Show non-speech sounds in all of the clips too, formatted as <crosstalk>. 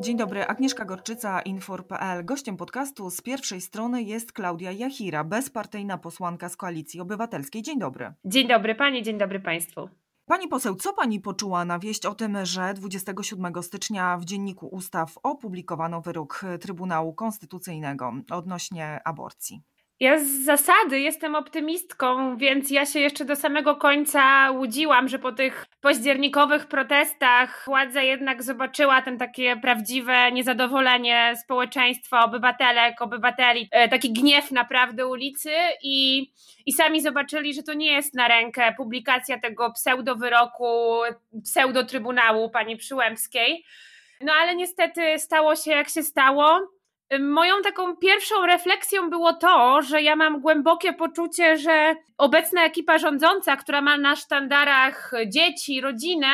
Dzień dobry, Agnieszka Gorczyca, Infor.pl. Gościem podcastu z pierwszej strony jest Klaudia Jachira, bezpartyjna posłanka z Koalicji Obywatelskiej. Dzień dobry. Dzień dobry Pani, dzień dobry Państwu. Pani poseł, co pani poczuła na wieść o tym, że 27 stycznia w Dzienniku Ustaw opublikowano wyrok Trybunału Konstytucyjnego odnośnie aborcji? Ja z zasady jestem optymistką, więc ja się jeszcze do samego końca łudziłam, że po tych październikowych protestach władza jednak zobaczyła ten takie prawdziwe niezadowolenie społeczeństwa, obywatelek, obywateli, e, taki gniew naprawdę ulicy i, i sami zobaczyli, że to nie jest na rękę publikacja tego pseudowyroku, pseudotrybunału pani Przyłębskiej. No ale niestety stało się jak się stało. Moją taką pierwszą refleksją było to, że ja mam głębokie poczucie, że obecna ekipa rządząca, która ma na sztandarach dzieci, rodzinę,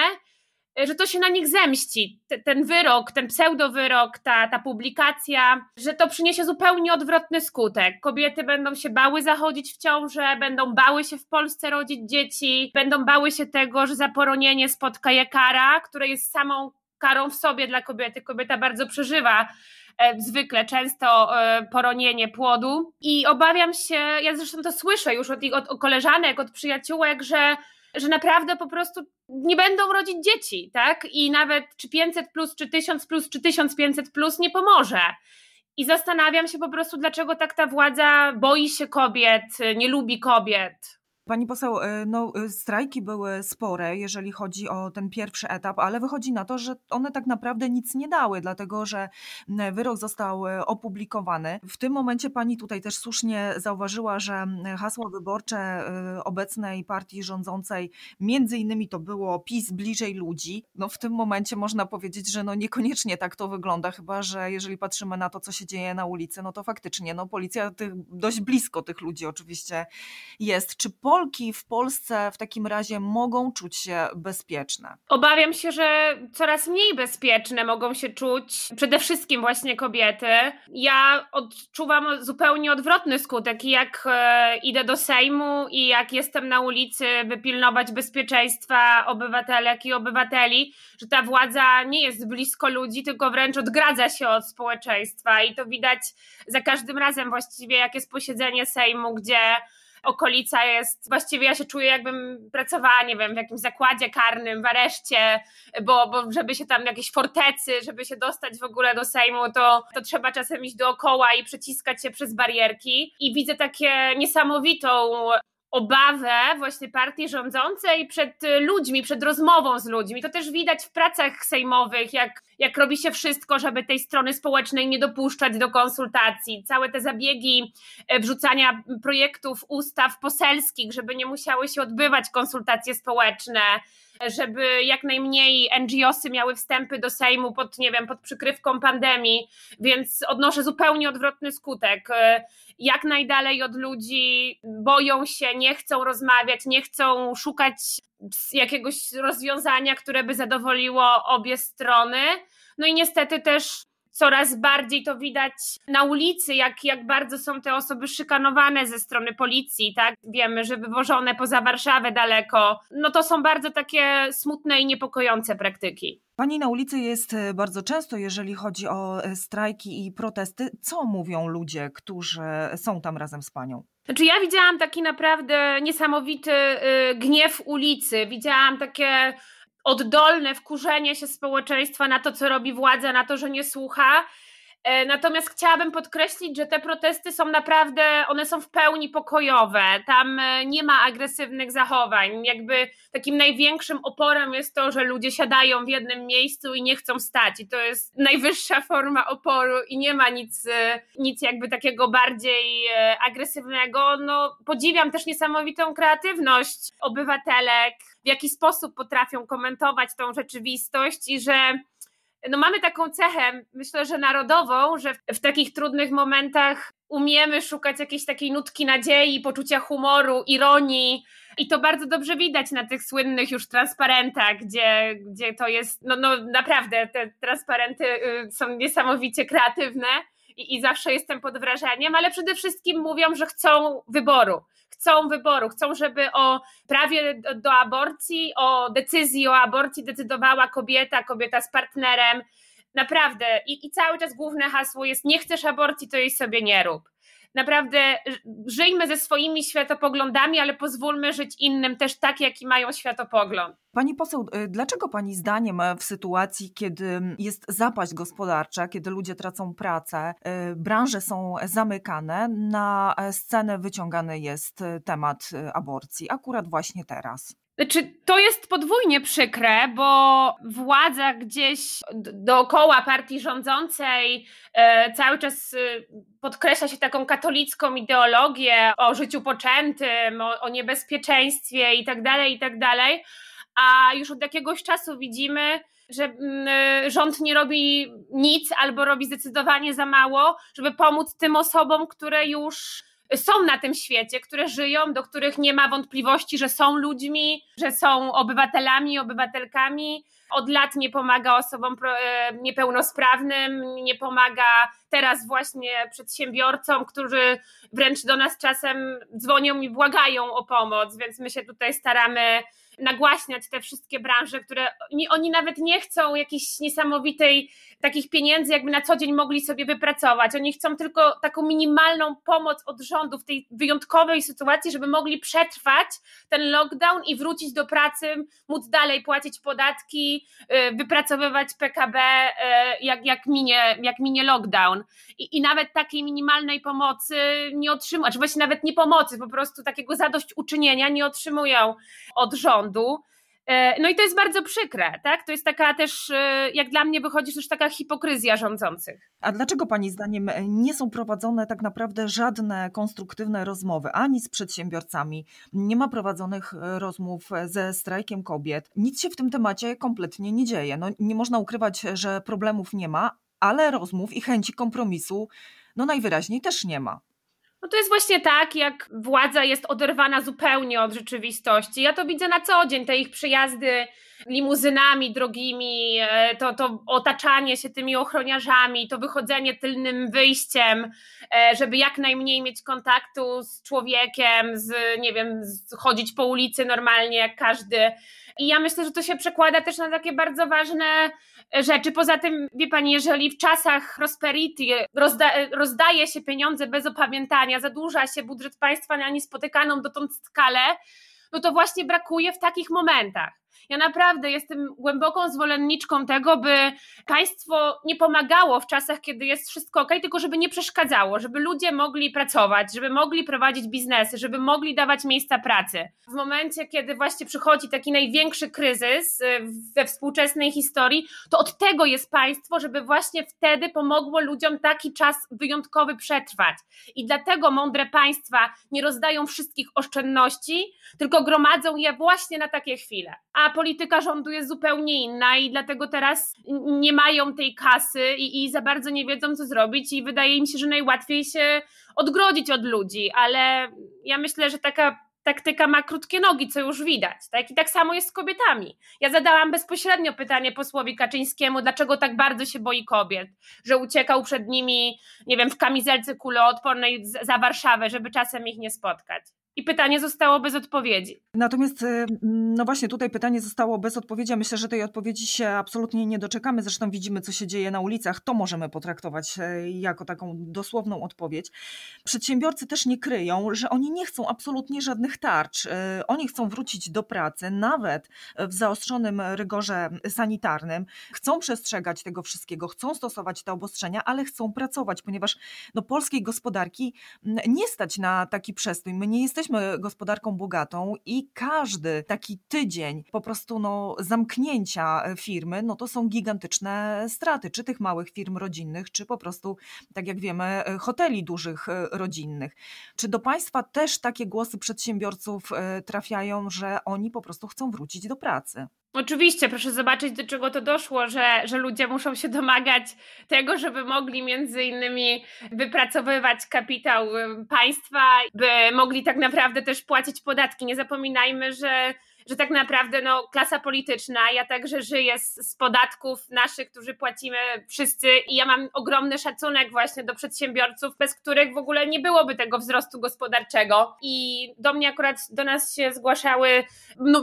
że to się na nich zemści. Ten wyrok, ten pseudowyrok, ta, ta publikacja, że to przyniesie zupełnie odwrotny skutek. Kobiety będą się bały zachodzić w ciążę, będą bały się w Polsce rodzić dzieci, będą bały się tego, że za poronienie spotka je kara, które jest samą karą w sobie dla kobiety. Kobieta bardzo przeżywa zwykle często e, poronienie płodu i obawiam się, ja zresztą to słyszę już od, od, od koleżanek, od przyjaciółek, że że naprawdę po prostu nie będą rodzić dzieci, tak? I nawet czy 500 plus, czy 1000 plus, czy 1500 plus nie pomoże. I zastanawiam się po prostu, dlaczego tak ta władza boi się kobiet, nie lubi kobiet. Pani poseł, y, no, y, strajki były spore, jeżeli chodzi o ten pierwszy etap, ale wychodzi na to, że one tak naprawdę nic nie dały, dlatego że wyrok został y, opublikowany. W tym momencie pani tutaj też słusznie zauważyła, że hasło wyborcze obecnej partii rządzącej, między innymi to było PiS bliżej ludzi. No w tym momencie można powiedzieć, że no niekoniecznie tak to wygląda, chyba że jeżeli patrzymy na to, co się dzieje na ulicy, no to faktycznie no policja tych, dość blisko tych ludzi oczywiście jest. Czy po Polki w Polsce w takim razie mogą czuć się bezpieczne? Obawiam się, że coraz mniej bezpieczne mogą się czuć przede wszystkim właśnie kobiety. Ja odczuwam zupełnie odwrotny skutek. Jak e, idę do Sejmu i jak jestem na ulicy, by pilnować bezpieczeństwa obywatelek i obywateli, że ta władza nie jest blisko ludzi, tylko wręcz odgradza się od społeczeństwa. I to widać za każdym razem właściwie, jak jest posiedzenie Sejmu, gdzie okolica jest, właściwie ja się czuję jakbym pracowała, nie wiem, w jakimś zakładzie karnym, w areszcie, bo, bo żeby się tam jakieś fortecy, żeby się dostać w ogóle do Sejmu, to, to trzeba czasem iść dookoła i przeciskać się przez barierki. I widzę takie niesamowitą obawę właśnie partii rządzącej przed ludźmi, przed rozmową z ludźmi. To też widać w pracach sejmowych, jak, jak robi się wszystko, żeby tej strony społecznej nie dopuszczać do konsultacji. Całe te zabiegi e, wrzucania projektów, ustaw poselskich, żeby nie musiały się odbywać konsultacje społeczne żeby jak najmniej NGOsy miały wstępy do Sejmu pod, nie wiem, pod przykrywką pandemii, więc odnoszę zupełnie odwrotny skutek. Jak najdalej od ludzi boją się, nie chcą rozmawiać, nie chcą szukać jakiegoś rozwiązania, które by zadowoliło obie strony. No i niestety też coraz bardziej to widać na ulicy, jak, jak bardzo są te osoby szykanowane ze strony policji, tak? Wiemy, że wywożone poza Warszawę daleko. No to są bardzo takie smutne i niepokojące praktyki. Pani na ulicy jest e, bardzo często, jeżeli chodzi o e, strajki i protesty. Co mówią ludzie, którzy są tam razem z panią? Znaczy, ja widziałam taki naprawdę niesamowity y, gniew ulicy. Widziałam takie oddolne wkurzenie się społeczeństwa na to, co robi władza, na to, że nie słucha. E, natomiast chciałabym podkreślić, że te protesty są naprawdę, one są w pełni pokojowe. Tam e, nie ma agresywnych zachowań. Jakby takim największym oporem jest to, że ludzie siadają w jednym miejscu i nie chcą stać. I to jest najwyższa forma oporu i nie ma nic, e, nic jakby takiego bardziej agresywnego. No, podziwiam też niesamowitą kreatywność obywatelek, w jaki sposób potrafią komentować tą rzeczywistość i że no mamy taką cechę, myślę, że narodową, że w, takich trudnych momentach umiemy szukać jakiejś takiej nutki nadziei, poczucia humoru, ironii. I to bardzo dobrze widać na tych słynnych już transparentach, gdzie, gdzie to jest, no, no naprawdę, te transparenty y, są niesamowicie kreatywne i, i zawsze jestem pod wrażeniem, ale przede wszystkim mówią, że chcą wyboru. Chcą wyboru, chcą, żeby o prawie do aborcji, o decyzji o aborcji decydowała kobieta, kobieta z partnerem. Naprawdę. I, I cały czas główne hasło jest: nie chcesz aborcji, to jej sobie nie rób naprawdę żyjmy ze swoimi światopoglądami, ale pozwólmy żyć innym też tak, jaki mają światopogląd. Pani poseł, y, dlaczego Pani zdaniem w sytuacji, kiedy jest zapaść gospodarcza, kiedy ludzie tracą pracę, y, branże są zamykane, na scenę wyciągany jest temat aborcji, akurat właśnie teraz? Znaczy, to jest podwójnie przykre, bo władza gdzieś dookoła partii rządzącej e, cały czas e, podkreśla się taką katolicką ideologię o życiu poczętym, o, o niebezpieczeństwie i tak dalej, i tak. A już od jakiegoś czasu widzimy, że mm, e, rząd nie robi nic albo robi zdecydowanie za mało, żeby pomóc tym osobom, które już są na tym świecie, które żyją, do których nie ma wątpliwości, że są ludźmi, że są obywatelami, obywatelkami. Od lat nie pomaga osobom e, niepełnosprawnym, nie pomaga teraz właśnie przedsiębiorcom, którzy wręcz do nas czasem dzwonią i błagają o pomoc, więc my się tutaj staramy nagłaśniać te wszystkie branże, które oni, nawet nie chcą jakiejś niesamowitej takich pieniędzy, jakby na co dzień mogli sobie wypracować. Oni chcą tylko taką minimalną pomoc od rządu w tej wyjątkowej sytuacji, żeby mogli przetrwać ten lockdown i wrócić do pracy, móc dalej płacić podatki, y, wypracowywać PKB, y, jak, jak, minie, jak minie lockdown. I, I nawet takiej minimalnej pomocy nie otrzymują, czy właściwie nawet nie pomocy, po prostu takiego zadośćuczynienia nie otrzymują od rządu. E, no i to jest bardzo przykre, tak? To jest taka też, e, jak dla mnie wychodzi też taka hipokryzja rządzących. A dlaczego Pani zdaniem nie są prowadzone tak naprawdę żadne konstruktywne rozmowy ani z przedsiębiorcami? Nie ma prowadzonych e, rozmów ze strajkiem kobiet. Nic się w tym temacie kompletnie nie dzieje. No, nie można ukrywać, że problemów nie ma, ale rozmów i chęci kompromisu no najwyraźniej też nie ma. No to jest właśnie tak, jak władza jest oderwana zupełnie od rzeczywistości. Ja to widzę na co dzień, te ich przyjazdy limuzynami drogimi, e, to, to otaczanie się tymi ochroniarzami, to wychodzenie tylnym wyjściem, e, żeby jak najmniej mieć kontaktu z człowiekiem, z, nie wiem, chodzić po ulicy normalnie jak każdy. I ja myślę, że to się przekłada też na takie bardzo ważne rzeczy. Poza tym, wie pani, jeżeli w czasach prosperity rozda rozdaje się pieniądze bez opamiętania, zadłuża się budżet państwa na niespotykaną dotąd skalę, no to właśnie brakuje w takich momentach. Ja naprawdę jestem głęboką zwolenniczką tego, by państwo nie pomagało w czasach, kiedy jest wszystko ok, tylko żeby nie przeszkadzało, żeby ludzie mogli pracować, żeby mogli prowadzić biznesy, żeby mogli dawać miejsca pracy. W momencie, kiedy właśnie przychodzi taki największy kryzys y, we współczesnej historii, to od tego jest państwo, żeby właśnie wtedy pomogło ludziom taki czas wyjątkowy przetrwać. I dlatego mądre państwa nie rozdają wszystkich oszczędności, tylko gromadzą je właśnie na takie chwile. A polityka rządu jest zupełnie inna i dlatego teraz nie mają tej kasy i, i za bardzo nie wiedzą, co zrobić, i wydaje mi się, że najłatwiej się odgrodzić od ludzi, ale ja myślę, że taka taktyka ma krótkie nogi, co już widać. Tak? I tak samo jest z kobietami. Ja zadałam bezpośrednio pytanie posłowi Kaczyńskiemu, dlaczego tak bardzo się boi kobiet, że uciekał przed nimi, nie wiem, w kamizelce kuloodpornej za Warszawę, żeby czasem ich nie spotkać i pytanie zostało bez odpowiedzi. Natomiast, y, no właśnie, tutaj pytanie zostało bez odpowiedzi. Myślę, że tej odpowiedzi się absolutnie nie doczekamy. Zresztą widzimy, co się dzieje na ulicach. To możemy potraktować e, jako taką dosłowną odpowiedź. Przedsiębiorcy też nie kryją, że oni nie chcą absolutnie żadnych tarcz. E, oni chcą wrócić do pracy, nawet w zaostrzonym rygorze sanitarnym. Chcą przestrzegać tego wszystkiego, chcą stosować te obostrzenia, ale chcą pracować, ponieważ no, polskiej gospodarki nie stać na taki przestój. My nie jesteśmy jesteśmy gospodarką bogatą i każdy taki tydzień po prostu no, zamknięcia e, firmy, no to są gigantyczne straty, czy tych małych firm rodzinnych, czy po prostu, tak jak wiemy, e, hoteli dużych e, rodzinnych. Czy do Państwa też takie głosy przedsiębiorców trafiają, że oni po prostu chcą wrócić do pracy? Oczywiście, proszę zobaczyć, do czego to doszło, że, że ludzie muszą się domagać tego, żeby mogli między innymi wypracowywać kapitał państwa, by mogli tak naprawdę też płacić podatki. Nie zapominajmy, że że tak naprawdę no, klasa polityczna, ja także żyję z, z podatków naszych, którzy płacimy wszyscy i ja mam ogromny szacunek właśnie do przedsiębiorców, bez których w ogóle nie byłoby tego wzrostu gospodarczego. I do mnie akurat, do nas się zgłaszały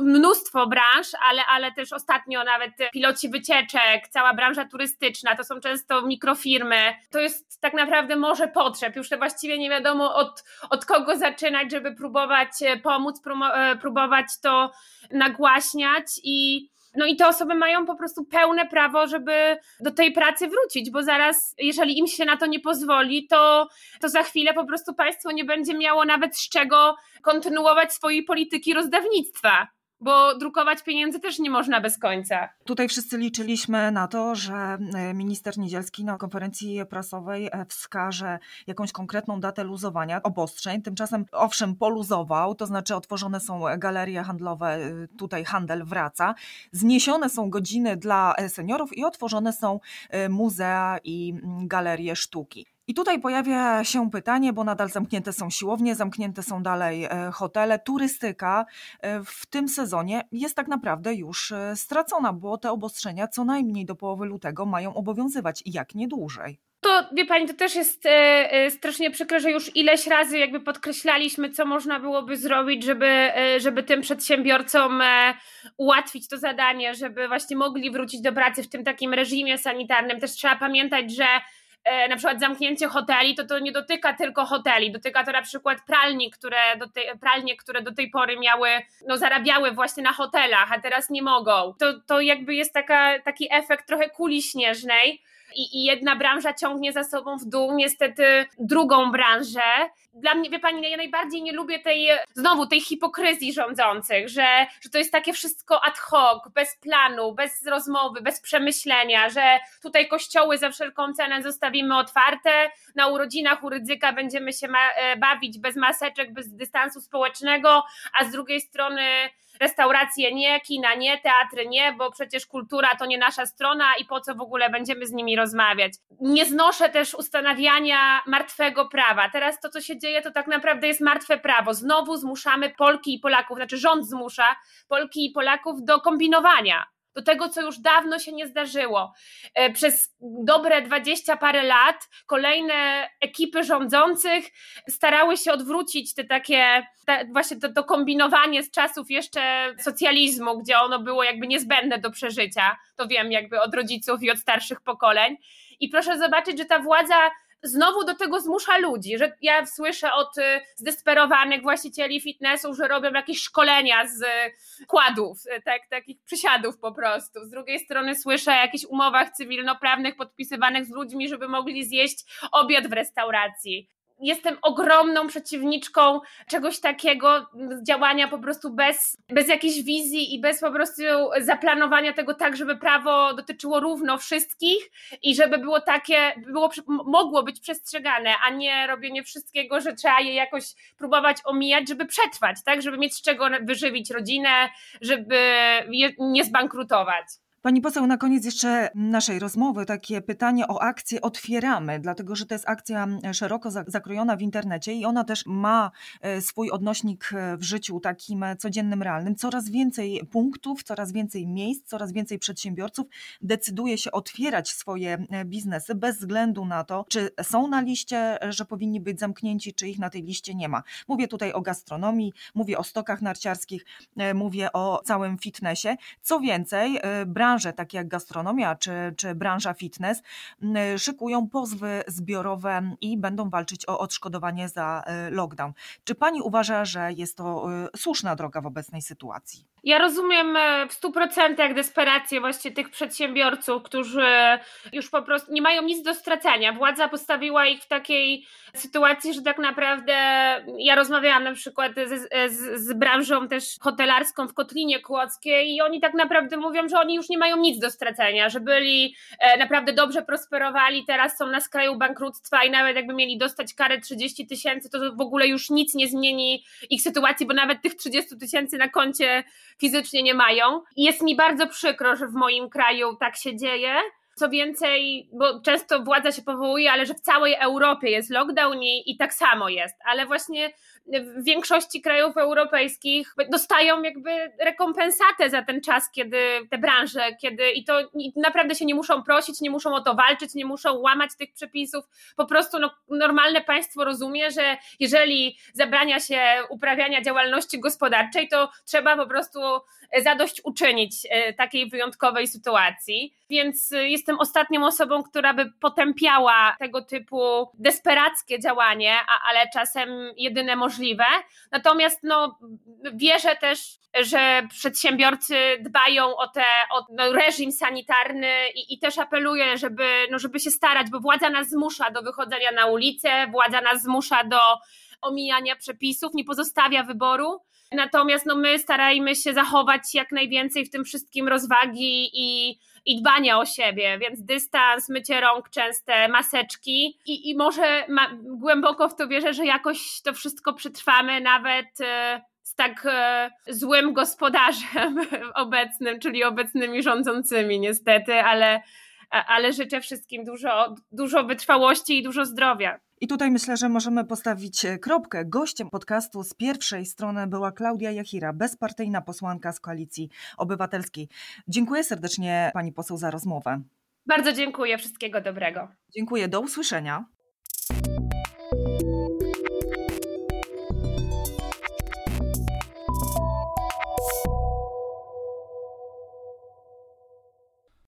mnóstwo branż, ale, ale też ostatnio nawet piloci wycieczek, cała branża turystyczna, to są często mikrofirmy. To jest tak naprawdę morze potrzeb. Już właściwie nie wiadomo od, od kogo zaczynać, żeby próbować pomóc, e, próbować to nagłaśniać i no i te osoby mają po prostu pełne prawo, żeby do tej pracy wrócić, bo zaraz, jeżeli im się na to nie pozwoli, to, to za chwilę po prostu państwo nie będzie miało nawet z czego kontynuować swojej polityki rozdawnictwa bo drukować pieniędzy też nie można bez końca. Tutaj wszyscy liczyliśmy na to, że e, minister Niedzielski na konferencji prasowej e, wskaże jakąś konkretną datę luzowania obostrzeń. Tymczasem owszem poluzował, to znaczy otworzone są galerie handlowe, e, tutaj handel wraca, zniesione są godziny dla seniorów i otworzone są muzea i galerie sztuki. I tutaj pojawia się pytanie, bo nadal zamknięte są siłownie, zamknięte są dalej e, hotele. Turystyka e, w tym sezonie jest tak naprawdę już e, stracona, bo te obostrzenia co najmniej do połowy lutego mają obowiązywać, jak nie dłużej. To wie pani, to też jest e, strasznie przykre, że już ileś razy jakby podkreślaliśmy, co można byłoby zrobić, żeby, e, żeby tym przedsiębiorcom e, ułatwić to zadanie, żeby właśnie mogli wrócić do pracy w tym takim reżimie sanitarnym. Też trzeba pamiętać, że na przykład zamknięcie hoteli, to to nie dotyka tylko hoteli, dotyka to na przykład pralni, które do tej, pralnie, które do tej pory miały, no zarabiały właśnie na hotelach, a teraz nie mogą. To, to jakby jest taka, taki efekt trochę kuli śnieżnej, i, i jedna branża ciągnie za sobą w dół, niestety drugą branżę. Dla mnie, wie pani, ja najbardziej nie lubię tej, znowu tej hipokryzji rządzących, że, że to jest takie wszystko ad hoc, bez planu, bez rozmowy, bez przemyślenia, że tutaj kościoły za wszelką cenę zostawimy otwarte, na urodzinach u Rydzyka będziemy się e, bawić bez maseczek, bez dystansu społecznego, a z drugiej strony restauracje nie, kina nie, teatry nie, bo przecież kultura to nie nasza strona i po co w ogóle będziemy z nimi rozmawiać. Nie znoszę też ustanawiania martwego prawa. Teraz to, co się dzieje, to tak naprawdę jest martwe prawo. Znowu zmuszamy Polki i Polaków, znaczy rząd zmusza Polki i Polaków do kombinowania do tego, co już dawno się nie zdarzyło. E, przez dobre dwadzieścia parę lat kolejne ekipy rządzących starały się odwrócić te takie, te, właśnie to, to kombinowanie z czasów jeszcze socjalizmu, gdzie ono było jakby niezbędne do przeżycia. To wiem jakby od rodziców i od starszych pokoleń. I proszę zobaczyć, że ta władza znowu do tego zmusza ludzi, że ja słyszę od y, zdesperowanych właścicieli fitnessu, że robią jakieś szkolenia z kładów, y, tak, takich przysiadów po prostu. Z drugiej strony słyszę o jakichś umowach cywilnoprawnych podpisywanych z ludźmi, żeby mogli zjeść obiad w restauracji jestem ogromną przeciwniczką czegoś takiego, działania po prostu bez, bez jakiejś wizji i bez po prostu zaplanowania tego tak, żeby prawo dotyczyło równo wszystkich i żeby było takie, było, mogło być przestrzegane, a nie robienie wszystkiego, że trzeba je jakoś próbować omijać, żeby przetrwać, tak, żeby mieć z czego wyżywić rodzinę, żeby nie zbankrutować. Pani poseł, na koniec jeszcze naszej rozmowy takie pytanie o akcję Otwieramy, dlatego że to jest akcja szeroko zakrojona w internecie i ona też ma e, swój odnośnik e, w życiu takim e, codziennym, realnym. Coraz więcej punktów, coraz więcej miejsc, coraz więcej przedsiębiorców decyduje się otwierać swoje biznesy bez względu na to, czy są na liście, że powinni być zamknięci, czy ich na tej liście nie ma. Mówię tutaj o gastronomii, mówię o stokach narciarskich, mówię o całym fitnessie. Co więcej, branża branże, takie jak gastronomia czy, czy branża fitness, szykują pozwy zbiorowe i będą walczyć o odszkodowanie za e, lockdown. Czy pani uważa, że jest to e, słuszna droga w obecnej sytuacji? Ja rozumiem e, w 100% desperację właśnie tych przedsiębiorców, którzy już po prostu nie mają nic do stracenia. Władza postawiła ich w takiej sytuacji, że tak naprawdę ja rozmawiałam na przykład z, z, z branżą też hotelarską w Kotlinie Kłodzkiej i oni tak naprawdę mówią, że oni już nie mają nic do stracenia, że byli e, naprawdę dobrze prosperowali, teraz są na skraju bankructwa i nawet jakby mieli dostać karę 30 tysięcy, to w ogóle już nic nie zmieni ich sytuacji, bo nawet tych 30 tysięcy na koncie fizycznie nie mają. Jest mi bardzo przykro, że w moim kraju tak się dzieje. Co więcej, bo często władza się powołuje, ale że w całej Europie jest lockdown i, i tak samo jest. Ale właśnie w większości krajów europejskich dostają jakby rekompensatę za ten czas, kiedy te branże, kiedy i to naprawdę się nie muszą prosić, nie muszą o to walczyć, nie muszą łamać tych przepisów. Po prostu no, normalne państwo rozumie, że jeżeli zabrania się uprawiania działalności gospodarczej, to trzeba po prostu zadość uczynić e, takiej wyjątkowej sytuacji. Więc e, jestem ostatnią osobą, która by potępiała tego typu desperackie działanie, ale czasem jedyne możliwe. Natomiast no, wierzę też, że przedsiębiorcy dbają o, te, o no, reżim sanitarny i, i też apeluję, żeby, no, żeby się starać, bo władza nas zmusza do wychodzenia na ulicę, władza nas zmusza do omijania przepisów, nie pozostawia wyboru. Natomiast no, my starajmy się zachować jak najwięcej w tym wszystkim rozwagi i, i dbania o siebie, więc dystans, mycie rąk częste, maseczki. I, i może ma, głęboko w to wierzę, że jakoś to wszystko przetrwamy nawet e, z tak e, złym gospodarzem <laughs> obecnym, czyli obecnymi rządzącymi niestety, ale, ale życzę wszystkim dużo, dużo wytrwałości i dużo zdrowia. I tutaj myślę, że możemy postawić e, kropkę. Gościem podcastu z pierwszej strony była Klaudia Jachira, bezpartyjna posłanka z Koalicji Obywatelskiej. Dziękuję serdecznie pani poseł za rozmowę. Bardzo dziękuję, wszystkiego dobrego. Dziękuję, do usłyszenia.